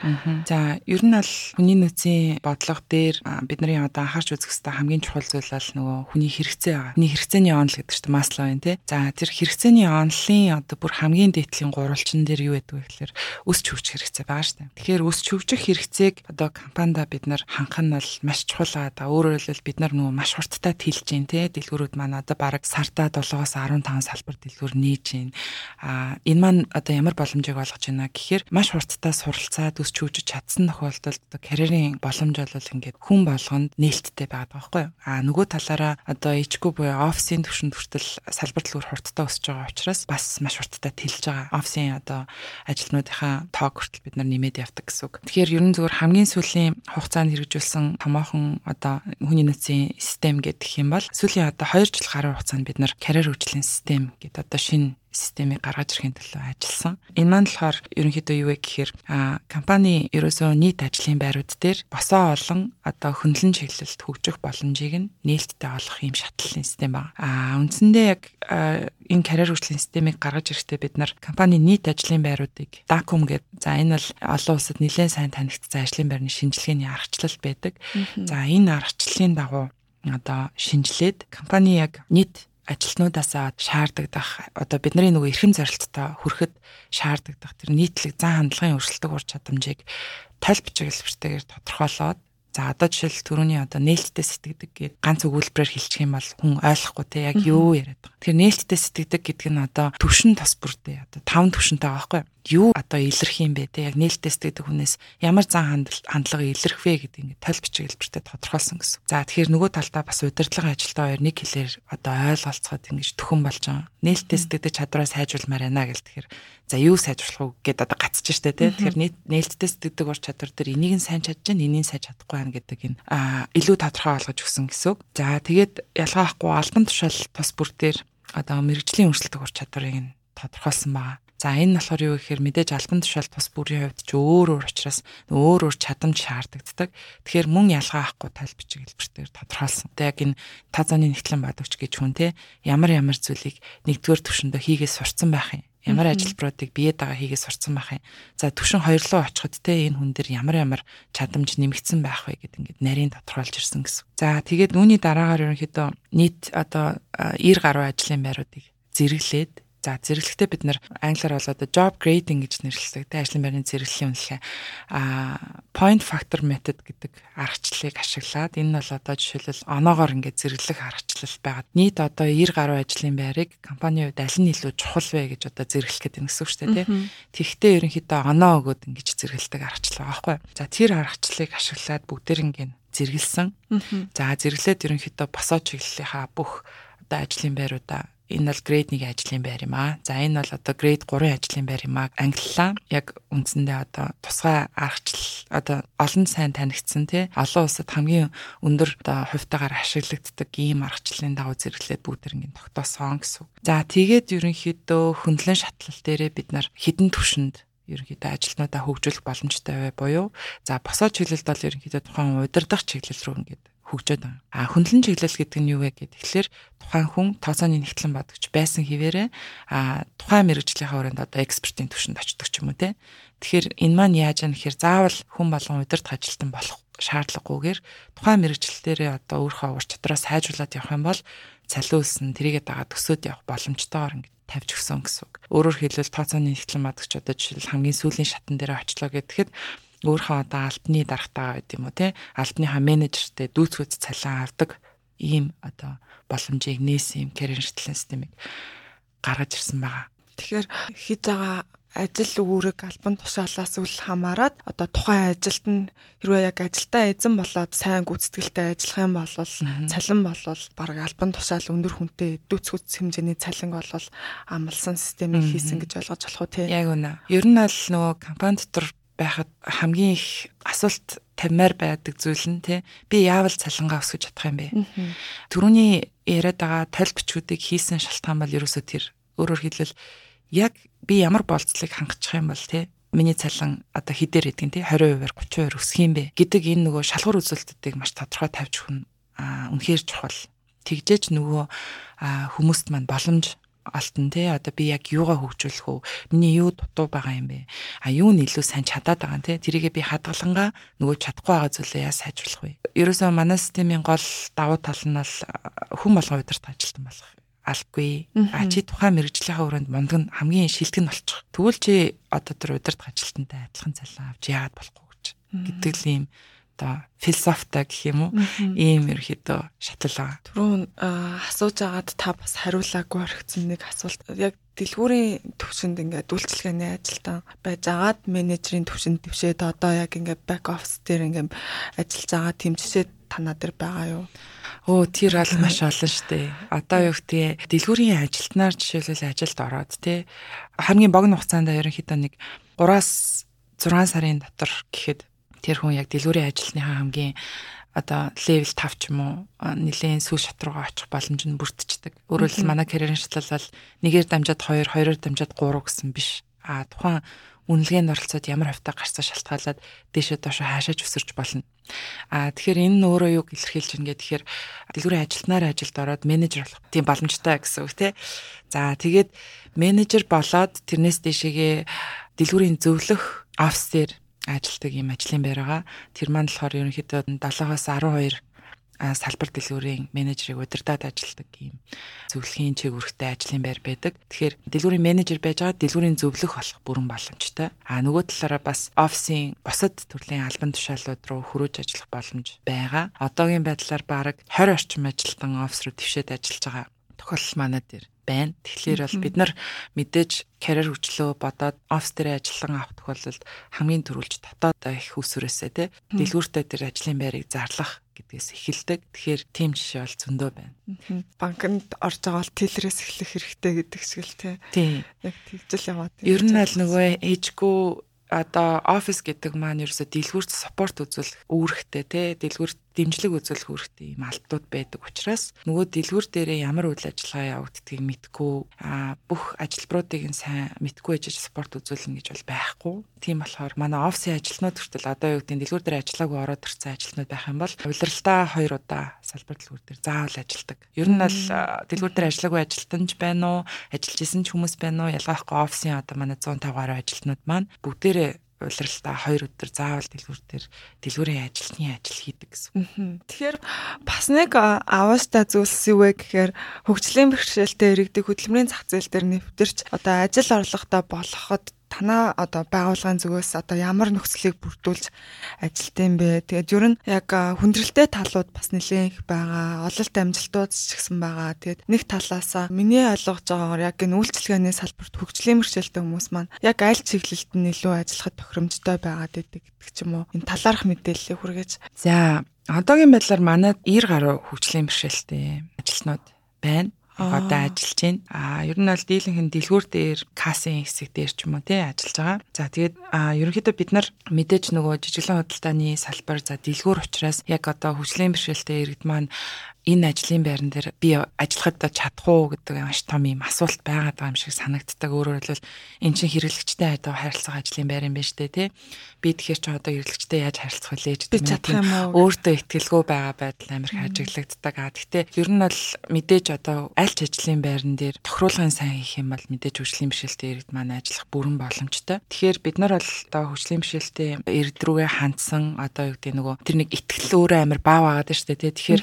За, ер нь бол хүний нөөцийн бодлого дээр бидний одоо анхаарч үзэх хэрэгтэй хамгийн чухал зүйл бол нөгөө хүний хэрэгцээ байгаа. Хүний хэрэгцээний онол гэдэг чинь масло байна те. За, тэр хэрэгцээний онолын одоо бүр хамгийн дээдлийн гурвалжин дээр юу байдаг вэ гэхээр өсч хөгжих хэрэгцээ байгаа шүү дээ. Тэгэхээр өсч хөгжих хэрэгцээг одоо компанида бид нар хангах нь бол маш чухал аа. Өөрөөр хэлбэл бид нар нөгөө маш хурдтай тэлж гин те дэлгүүрүүд маань одоо бараг сартаа 7-оос 15 салбар дэлгүүр нээж гин. А энэ маань одоо ямар боломжийг олгож байна гэхээр маш хурдтай суралцаад өсч хөгжиж чадсан тохиолдолд одоо карьерийн боломж бол ингээд хүн болгонд нээлттэй байгаа байхгүй юу? А нөгөө талаараа одоо ичгүй буюу офисын төвшөнд хүртэл салбар дэлгүүр хурдтай өсөж байгаа учраас бас маш хурдтай тэлж байгаа. Офисын одоо ажилтнуудынхаа тоог хүртэл бид нар нэмээд явдаг гэсэн үг. Тэгэхээр ерөн зөвөр хамгийн сүүлийн хугацаанд хэрэгжүүлсэн томоохон одоо хүний нөөцийн систем гэдэг юм бол сүүлийн одоо 2 жил гаруй хугацаанд бид нар карьер хөгжлийн систем гэдэг одоо шинэ системийг гаргаж ирэхин төлөө ажилласан. Энэ маань болохоор ерөнхийдөө юу вэ гэхээр компани ерөөсөө нийт ажлын байрууд дээр босоо олон одоо хөндлөн чиглэлд хөгжих боломжийг нь нээлттэй олох юм шатлалын систем байна. А үндсэндээ яг энэ карьер хөгжлийн системийг гаргаж ирэхдээ бид нар компани нийт ажлын байруудыг дакум гэдэг за энэ бол олон улсад нэлээд сайн танигдсан ажлын байрны шинжилгээний аргачлал байдаг. За энэ аргачлалын дагуу одоо шинжилээд компани яг нийт ажилтнуудаасаа шаардагдах одоо бидний нөгөө эрхэм зорилттой хүрэхэд шаардагдах тэр нийтлэг зан хандлагын өрсөлдөг ур чадамжийг тал бичиглэлбэртэйгээр тодорхойлоод За одоо жишээл түрүүний одоо нээлттэй сэтгэдэг гэдэг ганц өгүүлбэрээр хэлчих юм бол хүн ойлгохгүй те яг юу яриад байгаа. Тэгэхээр нээлттэй сэтгэдэг гэдэг нь одоо төвшин тос бүртэй одоо таван төвшөнтэй байгаа байхгүй юу одоо илэрх юм бэ те яг нээлттэй сэтгэдэг хүнээс ямар зан хандлага илэрх вэ гэдэг ингээд тал бичиг хэлбэртэй тодорхойлсон гэсэн. За тэгэхээр нөгөө талдаа бас удирдлагын ажилтаа хоёр нэг хэлээр одоо ойлголцоход ингэж төхөн болж байгаа. Нээлттэй сэтгэдэг чадвараа сайжруулмаар байна гэл тэгэхээр за юу сайжруулах вэ гэдээ одоо гацж штэ те. Тэгэхээр нээлттэй сэтгэдэг ур чадвар дээр энийг нь сайн чадж, энийг нь сайн чадахгүй байна гэдэг энэ илүү тодорхой болгож өгсөн гэсэн. За тэгээд ялгаахгүй албан тушаал тус бүр дээр одоо мэрэгжлийн өрсөлдөх ур чадварыг нь тодорхойлсон байгаа. За энэ нь болохоор юу гэхээр мэдээж албан тушаал тус бүрийн хувьд ч өөр өөр учраас өөр өөр чадамж шаардагддаг. Тэгэхээр мөн ялгаа авахгүй тал бичиг хэлбэрээр тодорхойлсон. Тэ яг энэ тазааны нэгтлэн бадагч гэж хүн те ямар ямар зүйлийг нэгдүгээр төвшөндөө хийгээс сурцсан байх юм ямар ажилбаруудыг бие дагаа хийгээс сурцсан байх юм. За төвшин хоёр руу очиход те энэ хүн дээр ямар ямар чадамж нэмэгдсэн байх вэ гэд ингээд нарийн тодорхойлж ирсэн гэсэн. За тэгээд үүний дараагаар ерөнхийдөө нийт одоо 90 гаруй ажлын байруудыг зэрэглээд За зэрэглэхдээ бид нар англиар бол одоо job grading гэж нэрлэдэг. Тэ ажлын байрны зэрэглэлийн үнэлгээ. А point factor method гэдэг аргачлалыг ашиглаад энэ нь бол одоо жишээлбэл оноогоор ингээд зэрэглэх аргачлал байгаад нийт одоо 90 гаруй ажлын байрыг компанийн хувьд аль нь илүү чухал вэ гэж одоо зэрэглэх гэдэг нь гэсэн үг шүү дээ, тэ. Тэгвэл ерөнхийдөө оноо өгөөд ингэж зэрэглэдэг аргачлал байгаа байхгүй. За тэр аргачлалыг ашиглаад бүгдээр ингээд зэрэглэсэн. За зэрэглээд ерөнхийдөө босоо чиглэлийнхаа бүх одоо ажлын байруудаа энэ бол грейд 1 ажлын байр юм аа. За энэ бол одоо грейд 3 ажлын байр юм аа. Англилаа яг үндсэндээ одоо тусгай аргачлал одоо олон сайн танигдсан тий олон улсад хамгийн өндөр одоо хувьтаагаар ашиглагддаг ийм аргачлалын дагуу зэрэглээд бүгд иргэн тогтоосон гэсэн. За тэгээд ерөнхийдөө хөндлөн шатлал дээрээ бид нар хідэн төвшөнд ерөнхийдөө ажилтнуудаа хөгжүүлэх боломжтой бай буюу за босоо чиглэлд бол ерөнхийдөө тухайн удирдах чиглэл рүү ингээд хөгжөөд байгаа. А хөндлөн чиглэл гэдэг нь юу вэ гэхэд тэгэхээр тухайн хүн тооцооны нэгтлэн бодогч байсан хിവэрэ а тухайн мэрэгжлийнхаа өрөөнд одоо экспертийн түвшинд очдог ч юм уу те. Тэгэхээр энэ маань яаж яах гэхээр заавал хүн болгон удирдах ажилтан болох шаардлагагүйгээр тухайн мэрэгжил дээрээ одоо өөрийнхөө ур чадвараа сайжруулад явах юм бол цалин үлсэн тэрийгээ дагаад төсөөд явах боломжтойгоор ингэ тавьж өгсөн гэсэн үг. Өөрөөр хэлбэл тооцооны нэгтлэн бодогч одоо жишээл хамгийн сүүлийн шатан дээр очлоо гэхэд өөрийнхөө одоо альбны дарагтаа байд юм уу те альбныхаа менежертэй дүүцгүүц цалин авдаг ийм одоо боломжийг нээсэн юм карьер шатлалын системийг гаргаж ирсэн байгаа. Тэгэхээр хийж байгаа ажил үүрэг альбан тушаалаас үл хамааран одоо тухайн ажилд нь хэрвээ яг ажилдаа эзэн болоод сайн гүйцэтгэлтэй ажиллах юм бол цалин болвол баг альбан тушаал өндөр хүнтэй дүүцгүүц хэмжээний цалин болвол амлсан системийг хийсэн гэж ойлгож болох уу те. Яг үнэ. Ер нь аль нөгөө компани дотор байхад хамгийн их асуулт тавьмаар байдаг зүйл нь тий би яавал цалингаа өсгөж чадах юм бэ? Төрөний яриад байгаа тал бичгүүдийг хийсэн шалтгаан бол ерөөсөө тэр өөрөөр хэлбэл яг би ямар болцлыг хангачих юм бол тий миний цалин одоо хідээр хэдгэн тий 20%-аар 30% өсөх юм бэ гэдэг энэ нөгөө шалгуур үзүүлэлтүүдийг маш тодорхой тавьж хүн үнэхээр чухал. Тэгжээч нөгөө хүмүүст маань боломж алтан те. Одоо би яг юугаа хөгжүүлэх үү? Миний юу дутуу байгаа юм бэ? А юу нь илүү сайн чадаад байгаа юм те? Тэрийгээ би хадгалангаа нөгөө чадахгүй байгаа зүйлээ яа сайжруулах вэ? Ерөөсөө манай системийн гол давуу тал нь бол хүн болгон удирдах ажилтан болох. Алгүй а чи тухайн мэрэгжлийнхаа өрөөнд мундаг нь хамгийн шилдэг нь болчих. Тэгвэл чи одоо тэр удирдах ажилтантай адилхан цалин авч яагаад болохгүй гэж гэдэг л юм одоо философитой гэх юм уу ийм ерөөхдөө шатал байгаа. Түрүүн асууж агаад та бас хариулаагүй орхисон нэг асуулт. Яг дэлгүүрийн төвшөнд ингээд үйлчлэгээний ажилтан байж агаад менежерийн төвшөнд твшээд одоо яг ингээд бэк офис дээр ингээд ажиллаж байгаа тийм жишээ танаа дээр байгаа юу? Оо тэр аль маш олон штэ. Одоо юу гэдэг дэлгүүрийн ажилтнаар жишээлбэл ажилд ороод те хамгийн богино хугацаанд ерөнхийдөө нэг 3-аас 6 сарын дотор гэхэд тэр хүн яг дэлгүүрийн ажилтныхаа хамгийн одоо левел 5 ч юм уу нэлийн сүүл шат руугаа очих боломж нь бүрдчихдэг. Өөрөөр хэлбэл манай карьерийн шатлалал нэгээр дамжаад 2, хоёроор дамжаад 3 гэсэн биш. А тухайн үнэлгээнд оролцоод ямар хавтаа гарцаа шалтгаалаад дээшээ доошоо хаашаач өсөрч болно. А тэгэхээр энэ нь өөрөө юу илэрхийлж байна гэхээр дэлгүүрийн ажилтнаар ажилд ороод менежер болох тийм боломжтой гэсэн үг тий. За тэгээд менежер болоод тэрнээс дэшегээ дэлгүүрийн зөвлөх офс ажилдаг юм ажлын байр байгаа. Тэр маань болохоор ерөнхийдөө 7-оос 12 салбар дэлгүүрийн менежерийг удирдах ажилдаг юм зөвлөхийн чиг үүрэгтэй ажлын байр байдаг. Тэгэхээр дэлгүүрийн менежер байж байгаа дэлгүүрийн зөвлөх болох бүрэн боломжтой. А нөгөө талаараа бас офисын бусад төрлийн албан тушаалууд руу хөрөөж ажиллах боломж байгаа. Одоогийн байдлаар бараг 20 орчим ажилтан офис руу твшээд ажиллаж байгаа тохиолдол манай дээр байна. Тэгэхээр бол бид нар мэдээж карьер хөгжлөө бодоод офис дээр ажиллан авах тохиолдолд хамгийн түрүүлж дотоод их усүрээсээ те дэлгүүртээ тэр ажлын байрыг зарлах гэдгээс эхэлдэг. Тэгэхээр тийм жишээ бол зөндөө байна. Банкнд орж байгаа бол тэлрээс эхлэх хэрэгтэй гэдэг шиг л тий. Яг тэгжэл яваад. Ер нь аль нөгөө ээжгүй одоо офис гэдэг маань ерөөсө дэлгүүрт спорт үзүүлэх үүрэгтэй те дэлгүүрт дэмжлэг үзүүлэх үүрэгтэй юм алтууд байдаг учраас нөгөө дэлгүүр дээрээ ямар үйл ажиллагаа явагддгийг мэдгүй а бүх ажилбаруудыг нь сайн мэдгүй ээж спорт үзүүлнэ гэж бол байхгүй. Тийм болохоор манай офисын ажилтнууд хүртэл одоо юу гэдэг дэлгүүр дээр ажиллаагүй ороод ирсэн ажилтнууд байх юм бол удирдалтаа хоёр удаа салбар дэлгүүр дээр заавал ажилдаг. Ер нь бол дэлгүүр дээр ажиллаагүй ажилтнч байна уу, ажиллаж исэн ч хүмүүс байна уу ялгаахгүй офисын одоо манай 150 гаруй ажилтнууд маань бүгдээрээ улиралтаа хоёр өдөр заавал дэлгүүр дээр дэлгүүрийн ажилтны ажил хийдэг гэсэн. Тэгэхээр бас нэг аваастай зүйлс юу вэ гэхээр хөгжлийн бэрхшээлтэй иргэдэг хөдөлмөрийн зах зээл дээр нэвтэрч одоо ажил орлоготой болгоход танаа одоо байгууллагын зүгээс одоо ямар нөхцөлийг бүрдүүлж ажилт юм бэ? Тэгээд ер нь яг хүндрэлтэй талууд бас нэлээд их байгаа. Ололт амжилтууд ч гэсэн байгаа. Тэгээд нэг талаасаа миний ойлгож байгаагаар яг энэ үйлчлэгээний салбарт хөгжлийн мөрчлөлтэй хүмүүс маань яг аль чиглэлд нь илүү ажиллахад тохиромжтой байгаад идэг ч юм уу. Энэ талаарх мэдээллийг хүргэж. За одоогийн байдлаар манайд 90 гаруй хөгжлийн бэрхшээлтэй ажилтнууд байна одоо ажиллаж байна. А ер нь бол дийлэнх нь дэлгүүр дээр касын хэсэг дээр ч юм уу тий ажиллаж байгаа. За тэгээд ерөнхийдөө бид нар мэдээж нөгөө жижиглэн худалдааны салбар за дэлгүүр учраас яг одоо хүчлийн бэрхшээлтэй иргэд маань энэ ажлын байран дээр би ажиллахад чадах уу гэдэг маш том юм асуулт байгаад байгаа юм шиг санагддаг. Өөрөөр хэлбэл эн чинь хэрэглэгчтэй одоо харилцах ажлын байр юм байна шүү дээ, тий. Би тэгэхээр ч одоо хэрэглэгчтэй яаж харилцах вэ гэж чадах юм уу? Өөртөө ихтгэлгүй байгаа байдал амар хажиглагддаг. А гэхдээ ер нь бол мэдээж одоо аль ч ажлын байран дээр тохируулгын сайн хийх юм бол мэдээж хөгжлийн бишэлтэй иргэд маань ажиллах бүрэн боломжтой. Тэгэхээр бид нар бол одоо хөгжлийн бишэлтэй иргэд рүүгээ хандсан одоо юу гэдэг нөгөө тэр нэг ихтгэл өөрөө амар баа байгаа даа шүү дээ, тий. Тэгэхээр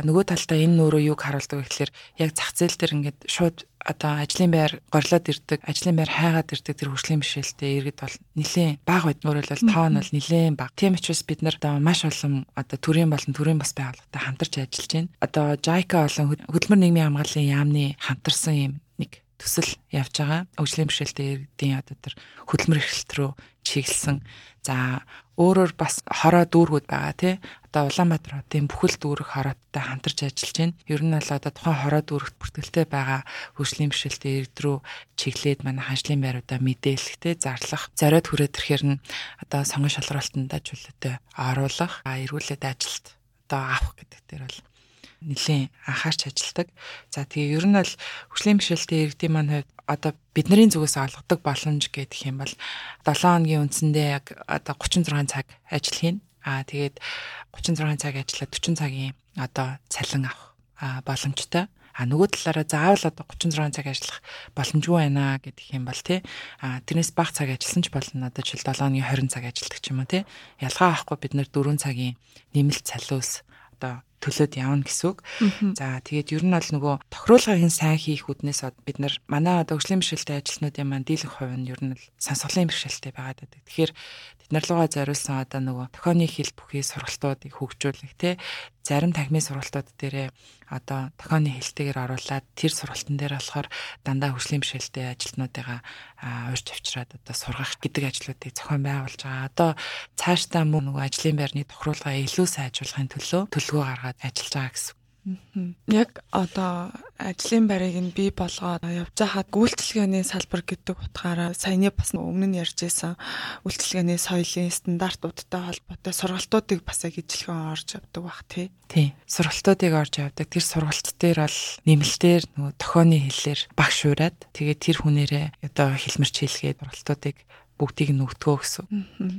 нөгөө талдаа энэ нөрөө юг харуулдаг вэ гэхээр яг зах зээл дээр ингээд шууд одоо ажлын байр горлоод ирдэг, ажлын байр хайгаад ирдэг тэр хөгжлийн бишэлтэй иргэд бол нэлээд бага байд. Өөрөөр хэлбэл тоон бол нэлээд бага. Тийм учраас бид нар одоо маш олон одоо төрийн болон төрийн бас байгууллагатай хамтарч ажиллаж байна. Одоо JICA болон хөдөлмөр нийгмийн хамгааллын яамны хамтарсан юм нэг төсөл явж байгаа. Хөгжлийн бишэлтэй иргэдийн одоо тэр хөдөлмөр эрхлэлт рүү чиглэсэн. За өөрөөр бас хороо дүүргүүд байгаа тий. Одоо Улаанбаатар хотын бүхэл дүүрэг хорооттой хамтарч ажиллаж байна. Ер нь бол одоо тухайн хороо дүүрэгт бүртгэлтэй байгаа хөгжлийн бишэлтэй иргэд рүү чиглээд манай ханшлын байруудаа мэдээлэхтэй зарлах, зориод хүрээд ирэхээр нь одоо сонгон шалралтанд чөлөөтэй оруулах, эргүүлээд ажилт одоо авах гэдэг дээр бол нэлийн анхаарч ажилдаг. За тэгээ ер нь бол хөгжлийн бишэлтэй иргэдийн маань хувьд одоо бидний зүгээс олгодог боломж гэдэг юм бол 7 хоногийн үндсэндээ яг одоо 36 цаг ажил хийн. Аа тэгээд 36 цаг ажиллаад 40 цагийн одоо цалин авах боломжтой. А нөгөө талаараа заавал одоо 36 цаг ажиллах боломжгүй байна гэдэг юм бол тий. А тэрнээс бага цаг ажилласан ч болно. Одоо жишээл 7 оны 20 цаг ажилладаг ч юм уу тий. Ялгаа авахгүй бид нэр 4 цагийн нэмэлт цалиус одоо төлөөд явна гэсэн үг. За тэгээд ер нь бол нөгөө тохируулгын сайн хийх үднээс бид нар манай дөгжлийн бэрхшээлтэй ажилтнуудын маань дийлэх хувь нь ер нь л сансгалын бэрхшээлтэй байгаад байдаг. Тэгэхээр тэд нар руугаа зориулсан одоо нөгөө тохионы хэл бүхий сургалтуудыг хөгжүүлэх те зарим тахмын сургалтууд дээрээ одоо тохионы хэлтэйгээр оруулаад тэр сургалтын дээр болохоор дандаа хөгжлийн бэрхшээлтэй ажилтнуудыгаа урьж авчираад одоо сургах гэдэг ажлуудыг зохион байгуулж байгаа. Одоо цаашдаа мөн нөгөө ажлын байрны тохируулгаа илүү сайжруулахын төлөө төлөвлөгөө гаргаад ажиллаж байгаа гэсэн. Яг одоо ажлын байрыг нь бий болгоод явж хаад үйлчлэгээний салбар гэдэг утгаараа саяны бас өмнө нь ярьжсэн үйлчлэгээний соёлын стандартуудтай холбоотой сургалтуудыг бас яг ижилхэн орж явдаг бах тий. Тий. Сургалтуудыг орж явдаг. Тэр сургалт дээр бол нэмэлтээр нөгөө тохионы хэллэр багш ураад тэгээд тэр хүнээрээ одоо хэлмэрч хэлгээд сургалтуудыг бүгдийг нөгдгөө гэсэн.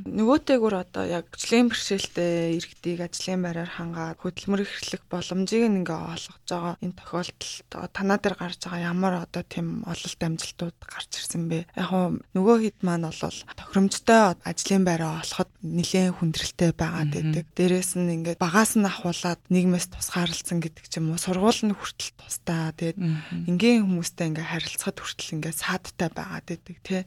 Нөгөөтэйгүр одоо яг ажлын бэрхшээлтэй иргэдийг ажлын байраар хангаад хөдөлмөр эрхлэх боломжийг ингээ олгож байгаа энэ тохиолдолд танаа дээр гарч байгаа ямар одоо тийм ололт амжилтууд гарч ирсэн бэ? Яг нь нөгөө хэд маань бол тохиромжтой ажлын байраа олоход нэлээд хүндрэлтэй байгаад байдаг. Дээрээс нь ингээ багаас нь ахуулаад нийгмээс тусгаарлцсан гэдэг ч юм уу сургууль нь хүртэл тустай. Тэгээд энгийн хүмүүстэй ингээ харилцахад хүртэл ингээ саадтай байгаад байдаг тий.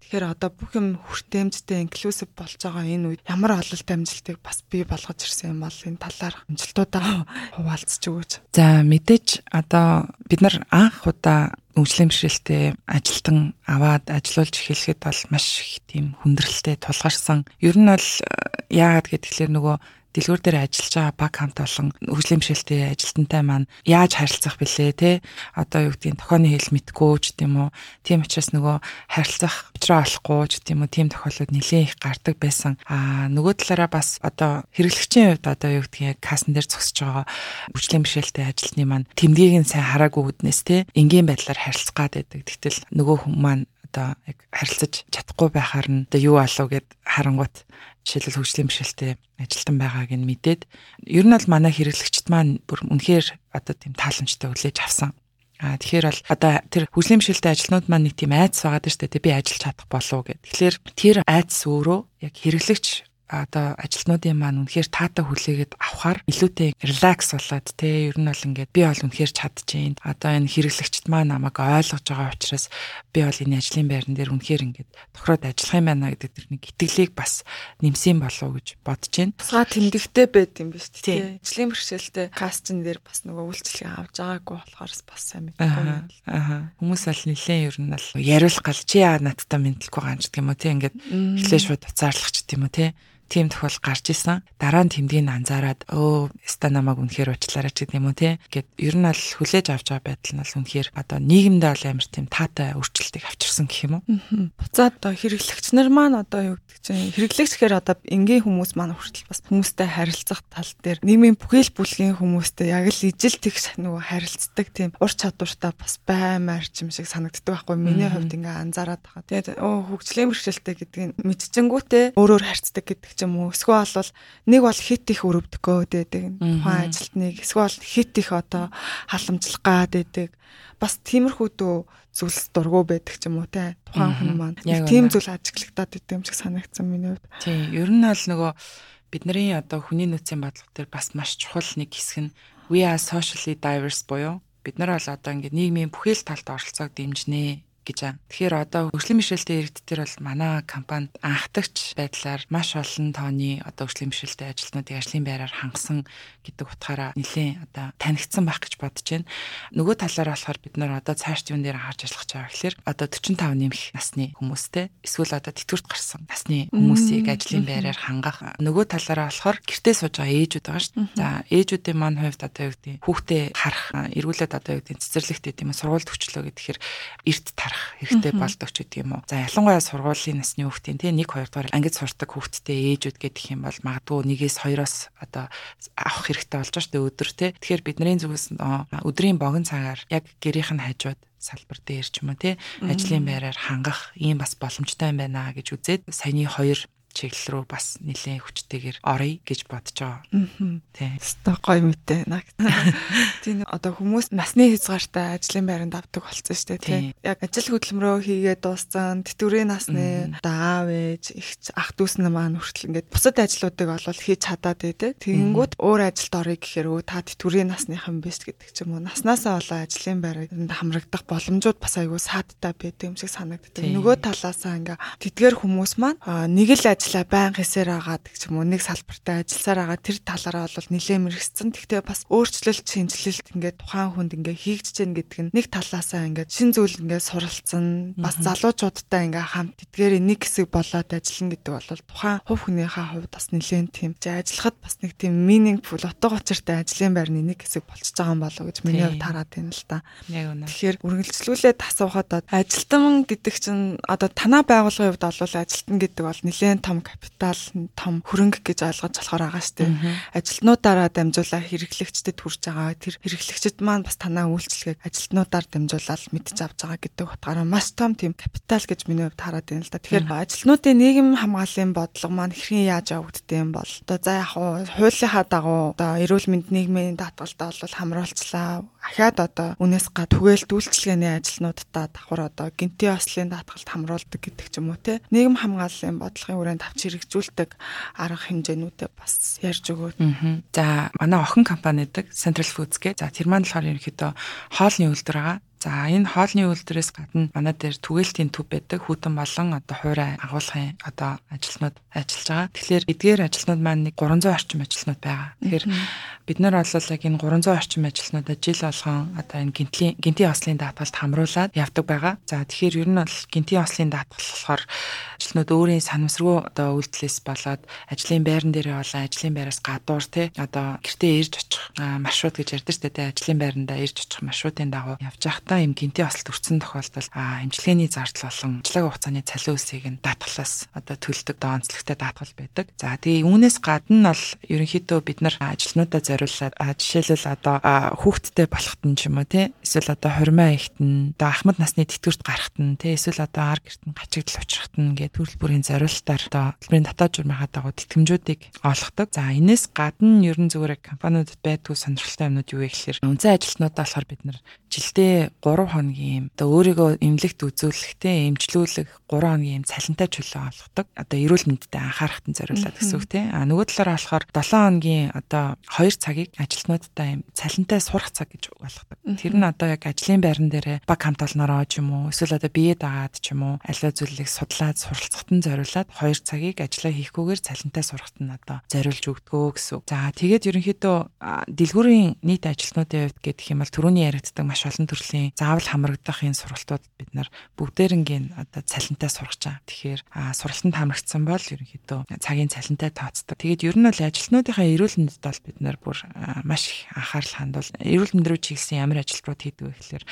Тэгэхээр одоо бүх юм хүртээмжтэй инклюзив болж байгаа энэ үед ямар ололт амжилтыг бас бий болгож ирсэн юм бол энэ талаар амжилтуудаа хуваалцж өгөөч. За мэдээж одоо бид нар анх удаа өвчлөм бэрхшээлтэй ажилтан аваад ажилуулж эхлэхэд бол маш их тийм хүндрэлтэй тулгарсан. Ер нь бол э, яагаад гэвэл нөгөө дэлгүүр дээр ажиллаж байгаа баг хамт олон хөгжлийн бишэлтэй ажилтнтай маань яаж харилцах бэлээ те? Одоо юу гэдгийг тохионы хэл мэдгүй ч тийм үү? Тийм учраас нөгөө харилцах уучраа олохгүй ч тийм үү? Тийм тохиолдлууд нэлээд их гардаг байсан. А нөгөө талаараа бас одоо хэрэглэгчийн хувьд одоо юу гэдгийг касн дээр зогсож байгаа хөгжлийн бишэлтэй ажилтны маань тэмдгийг нь сайн хараагүй үднэс те? Энгийн байдлаар харилцах гад байдаг. Тэгтэл нөгөө хүмүүс маань одоо яг харилцаж чадахгүй байхаар нь одоо юу болов гэд харангуут жишээлбэл хөгжлийн бишэлтэй ажилтан байгааг нь мэдээд ер нь бол манай хэрэглэгчд маань бүр үнэхээр одоо тийм тааламжтай хүлээж авсан. А тэгэхээр бол одоо тэр хөгжлийн бишэлтэй ажилтнууд маань нэг тийм айдас байгаа дээ шүү дээ би ажиллаж чадах болов гэд. Тэгэхээр тэр айдас өөрөө яг хэрэглэгч одоо ажилтнуудын маань үнэхээр таатай хүлээгээд авахар илүүтэй релакс болоод те ер нь бол ингээд би бол үнэхээр чадчихээн одоо энэ хэрэглэгчд маань намайг ойлгож байгаа учраас би бол энэ ажлын байран дээр үнэхээр ингээд тохироод ажиллах юм байна гэдэг тэр нэг итгэлийг бас нэмсэн болов гэж бодож байна. Тусгаа тэмдэгтэй байд юм биш те. Ажлын бэрхшээлтэй кастинг дээр бас нөгөө үйлчлэгээ авч байгаагүй болохоор бас сайн мэдгүй. Аа. Хүмүүс бол нэлээд ер нь бол яриулах гал чи яа надтай мэдлэхгүй гаан ч гэх юм уу те ингээд эхлээ шууд уцаарлах ч гэх юм уу те тийм тохиол гарч исэн. Дараа нь тэмдгийг анзаараад өө ста намайг үнэхээр уучлаарай ч гэдэм үү те. Гэт ер нь бол хүлээж авч байгаа байдал нь бол үнэхээр одоо нийгэмдээ бол амар тийм таатай өөрчлөлтийг авчирсан гэх юм уу. Буцаад одоо хэрэглэгч нар маань одоо юу гэдэг чинь хэрэглэгч гэхээр одоо энгийн хүмүүс маань хүртэл бас хүмүүстэй харилцах тал дээр нийгмийн бүхэл бүлгийн хүмүүстэй яг л ижил тэгш нөгөө харилцдаг тийм ур чадвартай бас баймаар юм шиг санагддаг байхгүй миний хувьд ингээ анзаараад байгаа. Тэгээд өө хөгжлийн бэрхшээлтэй гэдгийг мэдчихэнгүүтээ өөрөөр харьцдаг гэдэг ч юм уу. Эсвэл бол нэг бол хит их өрөвдөгөө дээдэг. Тухайн ажилтныг эсвэл хит их одоо халамжлах гад дээдэг. Бас тиймэрхүү дөө зүйлс дургу байдаг ч юм уу те. Тухайн хүн маань тийм зүйл ажиглагдаад идэв юм шиг санагдсан миний хувьд. Тийм. Ер нь бол нөгөө бидний одоо хүний нөөцийн бодлого төр бас маш чухал нэг хэсэг нь we are socially diverse буюу бид нар бол одоо ингээд нийгмийн бүхэл талд оролцоог дэмжинэ гэж байна. Тэгэхээр одоо хөгжлийн бишрэлтэй иргэдтэр бол манай компанид анхдагч байдлаар маш олон тооны одоо хөгжлийн бишрэлтэй ажилтнуудыг ажлын байраар хангасан гэдэг утгаараа нэлээд одоо танигдсан байх гэж бодож байна. Нөгөө талаараа болохоор бид нар одоо цааш юун дээр анхаарч ажиллах байгаа гэхээр одоо 45 нэмэх насны хүмүүстэй эсвэл одоо тэтгэврт гарсан насны хүмүүсийг ажлын байраар хангах. Нөгөө талаараа болохоор гэртээ сууж байгаа ээжүүд байгаа шүү дээ. За ээжүүдийн маань хувьд одоо юу гэдэг хүүхдээ харах, эргүүлээд одоо юу гэдэг цэцэрлэгт гэдэг юм сургуульд өчлөө гэхээр эрт тарах харах хэрэгтэй болдог ч гэдэг юм уу. За ялангуяа сургуулийн насны хүүхдийн тий 1 2 дугаар ангид сурдаг хүүхдтэй ээжүүд гэдэг юм бол магадгүй нэгээс хоёроос одоо авах хэрэгтэй болж дээ өдөр тий. Тэгэхээр бидний зүгээс өдрийн богино цагаар яг гэрийнх нь хажууд салбар дээр ч юм уу тий ажлын байраар хангах ийм бас боломжтой юм байна гэж үзээд саяны хоёр чиглэл рүү бас нэлээд хүчтэйгээр оръё гэж бодож байгаа. Тийм. Өстой гоё мэт байна. Тийм одоо хүмүүс насны хязгаартай ажлын байранд авдаг болсон шүү дээ тийм. Яг ажил хөдөлмөрөө хийгээд дууссан тэтгэврийн насны даав ээж их ах дүүс нь маань хүртэл ингээд бусад ажлуудыг олвол хийж чадаад байдаг. Тэгэнгүүт өөр ажилд орё гэхээр өө та тэтгэврийн насныхан биш гэдэг ч юм уу. Наснасаа болоо ажлын байранд хамрагдах боломжууд бас айгүй саадтай байдаг юм шиг санагддаг. Нөгөө талаасаа ингээ тэдгээр хүмүүс маань нэг л ажил ажлаа байнга хийсээр агаад гэх юм уу нэг салбартаа ажилласаар агаад тэр талаараа бол нэлээд мэрэгцсэн. Тэгтээ бас өөрчлөлт шинжилэлт ингээд тухайн хүнд ингээд хийгдэж гэн гэдэг нь нэг талаасаа ингээд шин зүйл ингээд суралцсан. Бас залуучуудтай ингээд хамт эдгээр нэг хэсэг болоод ажиллана гэдэг бол тухайн хувь хүнийхээ хувьд бас нэлээд тийм ажиллахад бас нэг тийм meaningful утга учиртай ажлын байрны нэг хэсэг болчихж байгаа юм болов уу гэж миний хувьд хараад байна л үнэ. Тэгэхээр үргэлжлүүлээд асуухад ажилтан гэдэг чинь одоо танаа байгууллагын хувьд бол ажилтан гэдэг бол нэлээд том капитал, том хөрөнгө гэж ойлгож болохоор байгаа шүү дээ. Ажилтнуудаараа дамжуулаад хэрэглэгчдэд хүрч байгаа. Тэр хэрэглэгчд маань бас танаа үйлчлэгийг ажилтнуудаар дамжуулаад мэдж авч байгаа гэдэг утгаараа маш том тийм капитал гэж миний хувьд хараад байна л да. Тэгэхээр ажилтнуудын нийгэм хамгааллын бодлого маань хэрхэн яаж явагддаг юм бол одоо за яг хуулийнхаа дагуу одоо эрүүл мэнд нийгмийн даатгалдаа бол хамруулцлаа. Ахаад одоо үнээс га түгээлт үйлчлэгээний ажилтнуудтай давхар одоо гинти ослын даатгалд хамруулдаг гэдэг ч юм уу те. Нийгэм хамгааллын бодлогын хүрээнд авч хэрэгжүүлдэг арга хэмжээнүүдээ бас ярьж өгөөд. За манай охин компани гэдэг Central Foods гээ. За тэр маань болохоор ерөнхийдөө хоолны үйлдвэр байгаа. За энэ хоолны үйлдвэрээс гадна манай дээр түгээлтийн төв байдаг хүүтэн болон одоо хуурай агуулгын одоо ажилтнууд ажиллаж байгаа. Тэгэхээр эдгээр ажилтнууд маань нэг 300 орчим ажилтнууд байгаа. Тэгэхээр бид нар бол яг энэ 300 орчим ажилтнуудад жил болгон одоо энэ гинтлийн гинтийн ослын даатгалд хамруулад явдаг байгаа. За тэгэхээр ер нь бол гинтийн ослын даатгал болохоор ажилтнууд өөрийн санамсргүй одоо үйлдэлээс болоод ажлын байран дээрээ болон ажлын байраас гадуур те одоо гэртээ ирж очих маршрут гэж ярьдаг шүү дээ. Ажлын байрандаа ирж очих маршрутын дагуу явж байхдаа удаан юм гинти осолт өрцөн тохиолдолд эмчилгээний зардал болон ажиллагаа хугацааны цалин үсийг нь даатгалаас одоо төлдөг доонцлогтой даатгал байдаг. За тэгээ үүнээс гадна бол ерөнхийдөө бид нар ажилтнуудаа зориулаад жишээлбэл одоо хүүхдтэй болохт нь ч юм уу тий эсвэл одоо хормоо ихт нь одоо ахмад насны тэтгэврт гарахт нь тий эсвэл одоо ар гэрт нь гачигдал учрахт нь гэдэг төрөл бүрийн зориулалтаар одоо төлбөрийн татаа журмынхаа дагуу тэтгэмжүүдийг олгодог. За энэс гадна ерөн зүгээр компаниудад байдгүй сонирхолтой юмнууд юу вэ гэхээр үнцэн ажилтнуудаа болохоор бид нар жилдээ 3 хоногийн юм одоо өөрийгөө эмнэлэгт үзүүлэхтэй эмчлүүлэх 3 хоногийн юм цалинтай чөлөө олгодог. Одоо эрүүл мэндэд анхаарахтан зориулаад гэсэн үг тийм. А нөгөө талаараа болохоор 7 хоногийн одоо 2 цагийг ажилтнуудтай юм цалинтай сурах цаг гэж болгодог. Тэр нь одоо яг ажлын байран дээр баг хамт олноороо ч юм уу эсвэл одоо бие дагаад ч юм уу аливаа зүйлийг судлаад суралцахтан зориулаад 2 цагийг ажиллаа хийхгүйгээр цалинтай сурахт нь одоо зориулж өгдгөө гэсэн. За тэгээд ерөнхийдөө дэлгүүрийн нийт ажилтнуудын хувьд гэх юм бол түрүүний яригддаг маш олон төрлийн заавал хамрагдах энэ сургалтууд бид нар бүгдээрингийн одоо цалинтай сургаж байгаа. Тэгэхээр сургалтанд хамрагдсан бол ерөнхийдөө цагийн цалинтай тооцдог. Тэгээд ер нь бол ажилтнуудынхаа эрүүл мэндэд бол бид нар бүр маш их анхаарал хандуул эрүүл мэнд рүү чиглэсэн ямар ажилтнууд хийдэг вэ гэхээр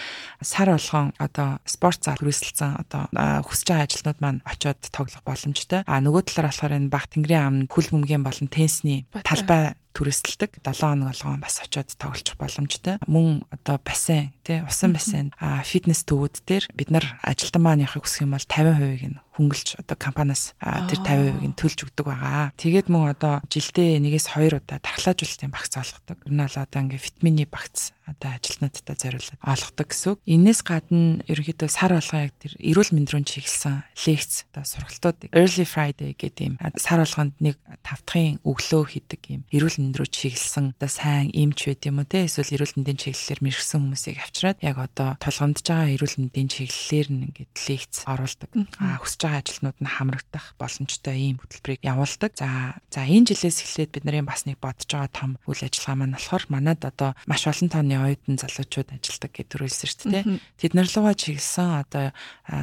сар болгон одоо спорт зал хүрээсэлсэн одоо хүсэж байгаа ажилтнууд маань очиод тоглох боломжтой. А нөгөө талаар болохоор энэ баг тэнгэрийн ам хөл бөмбөгийн болон теннисний талбай түрээсэлдэг 7 хоног болгон бас очиод тоглох боломжтой. Мөн одоо бассейн тий усан бассейн а фитнес төвүүд дээр бид нар ажилтан маань явахыг хүсэх юм бол 50% нь хөнгөлж одоо компаниас тэр 50%-ыг нь төлж өгдөг байгаа. Тэгээд мөн одоо жилдээ нэгээс хоёр удаа дархлаажуулалтын багц олгодог. Энэ бол одоо ингээ витамины багц одоо ажилтнуудтай зориулаад олгодог гэсэн үг. Энээс гадна ерөнхийдөө сар болгоо яг тэр эрүүл мэнд рүү чиглэсэн лекц одоо сургалтууд Early Friday гэдэг юм сар болгонд нэг тавтахын өглөө хийдэг юм эрүүл мэнд рүү чиглэсэн одоо сайн эмч байд юм уу те эсвэл эрүүл мэндийн чиглэлээр мэрэгсэн хүмүүсийг авчираад яг одоо тулгамдж байгаа эрүүл мэндийн чиглэлээр нь ингээд лекц оруулдаг. Аа хүсэж байгаа ажилтнууд нь хамрагдах боломжтой ийм хөтөлбөрийг явуулдаг. За за энэ жилээс эхлээд бид нарын бас нэг бодож байгаа том үйл ажиллагаа маань болохоор манад одоо маш олон тооны оюутан залуучууд ажилладаг гэж төрүүлсэн шүү дээ. Тэд нар руугаа чиглэсэн одоо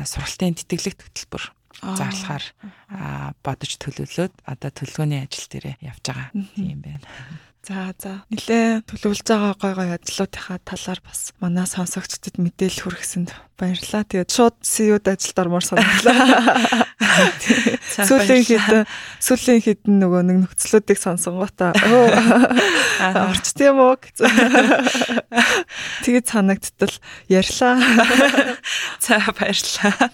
сургалтын тэтгэлэг хөтөлбөр зарлахаар бодож төлөвлөөд одоо төлөвлөгөөний ажил дээр явж байгаа юм байна. За за. Нилээ төлөвлөж байгаа гой гой ажлуудынхаа талаар бас манай сонсогчдод мэдээлэл хүргэсэнд баярлалаа. Тэгээд шууд CEO-д ажилд ормоор санагдлаа. Сүүлийн хэд сүүлийн хэд нөгөө нэг нөхцлүүдийг сонсонгота орч тийм үү. Тэгээд санагдтал ярьлаа. За баярлалаа.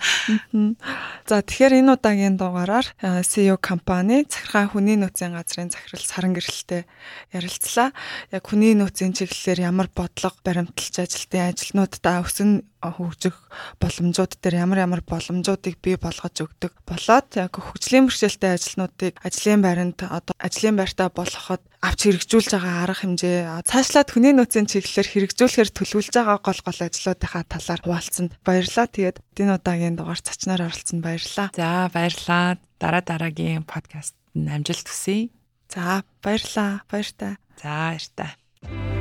За тэгэхээр энэ удаагийн дугаараар CEO компани захиргаан хүний нөөцийн газрын захирал саран гэрэлтэй ярилцлаа. Яг хүний нөөцийн чиглэлээр ямар бодлого баримталж ажилтны ажилтнуудаа өсөн хөгжих боломжууд дээр ямар ямар боломжуудыг бий болгож өгдөг. Болоод яг хөгжлийн бэрхшээлтэй ажлнуудыг ажлын байранд одоо ажлын байртаа болгоход авч хэрэгжүүлж байгаа арга хэмжээ цаашлаад хүний нөөцийн чиглэлээр хэрэгжүүлэхээр төлөвлөж байгаа гол гол ажлуудынхаа талаар хуваалцсанд баярлалаа. Тэгээд энэ удаагийн дугаар цачнаар оролцсонд баярлалаа. За баярлалаа. Дараа дараагийн подкаст амжилт хүсье. За баярлалаа. Баяртай. За баяртай.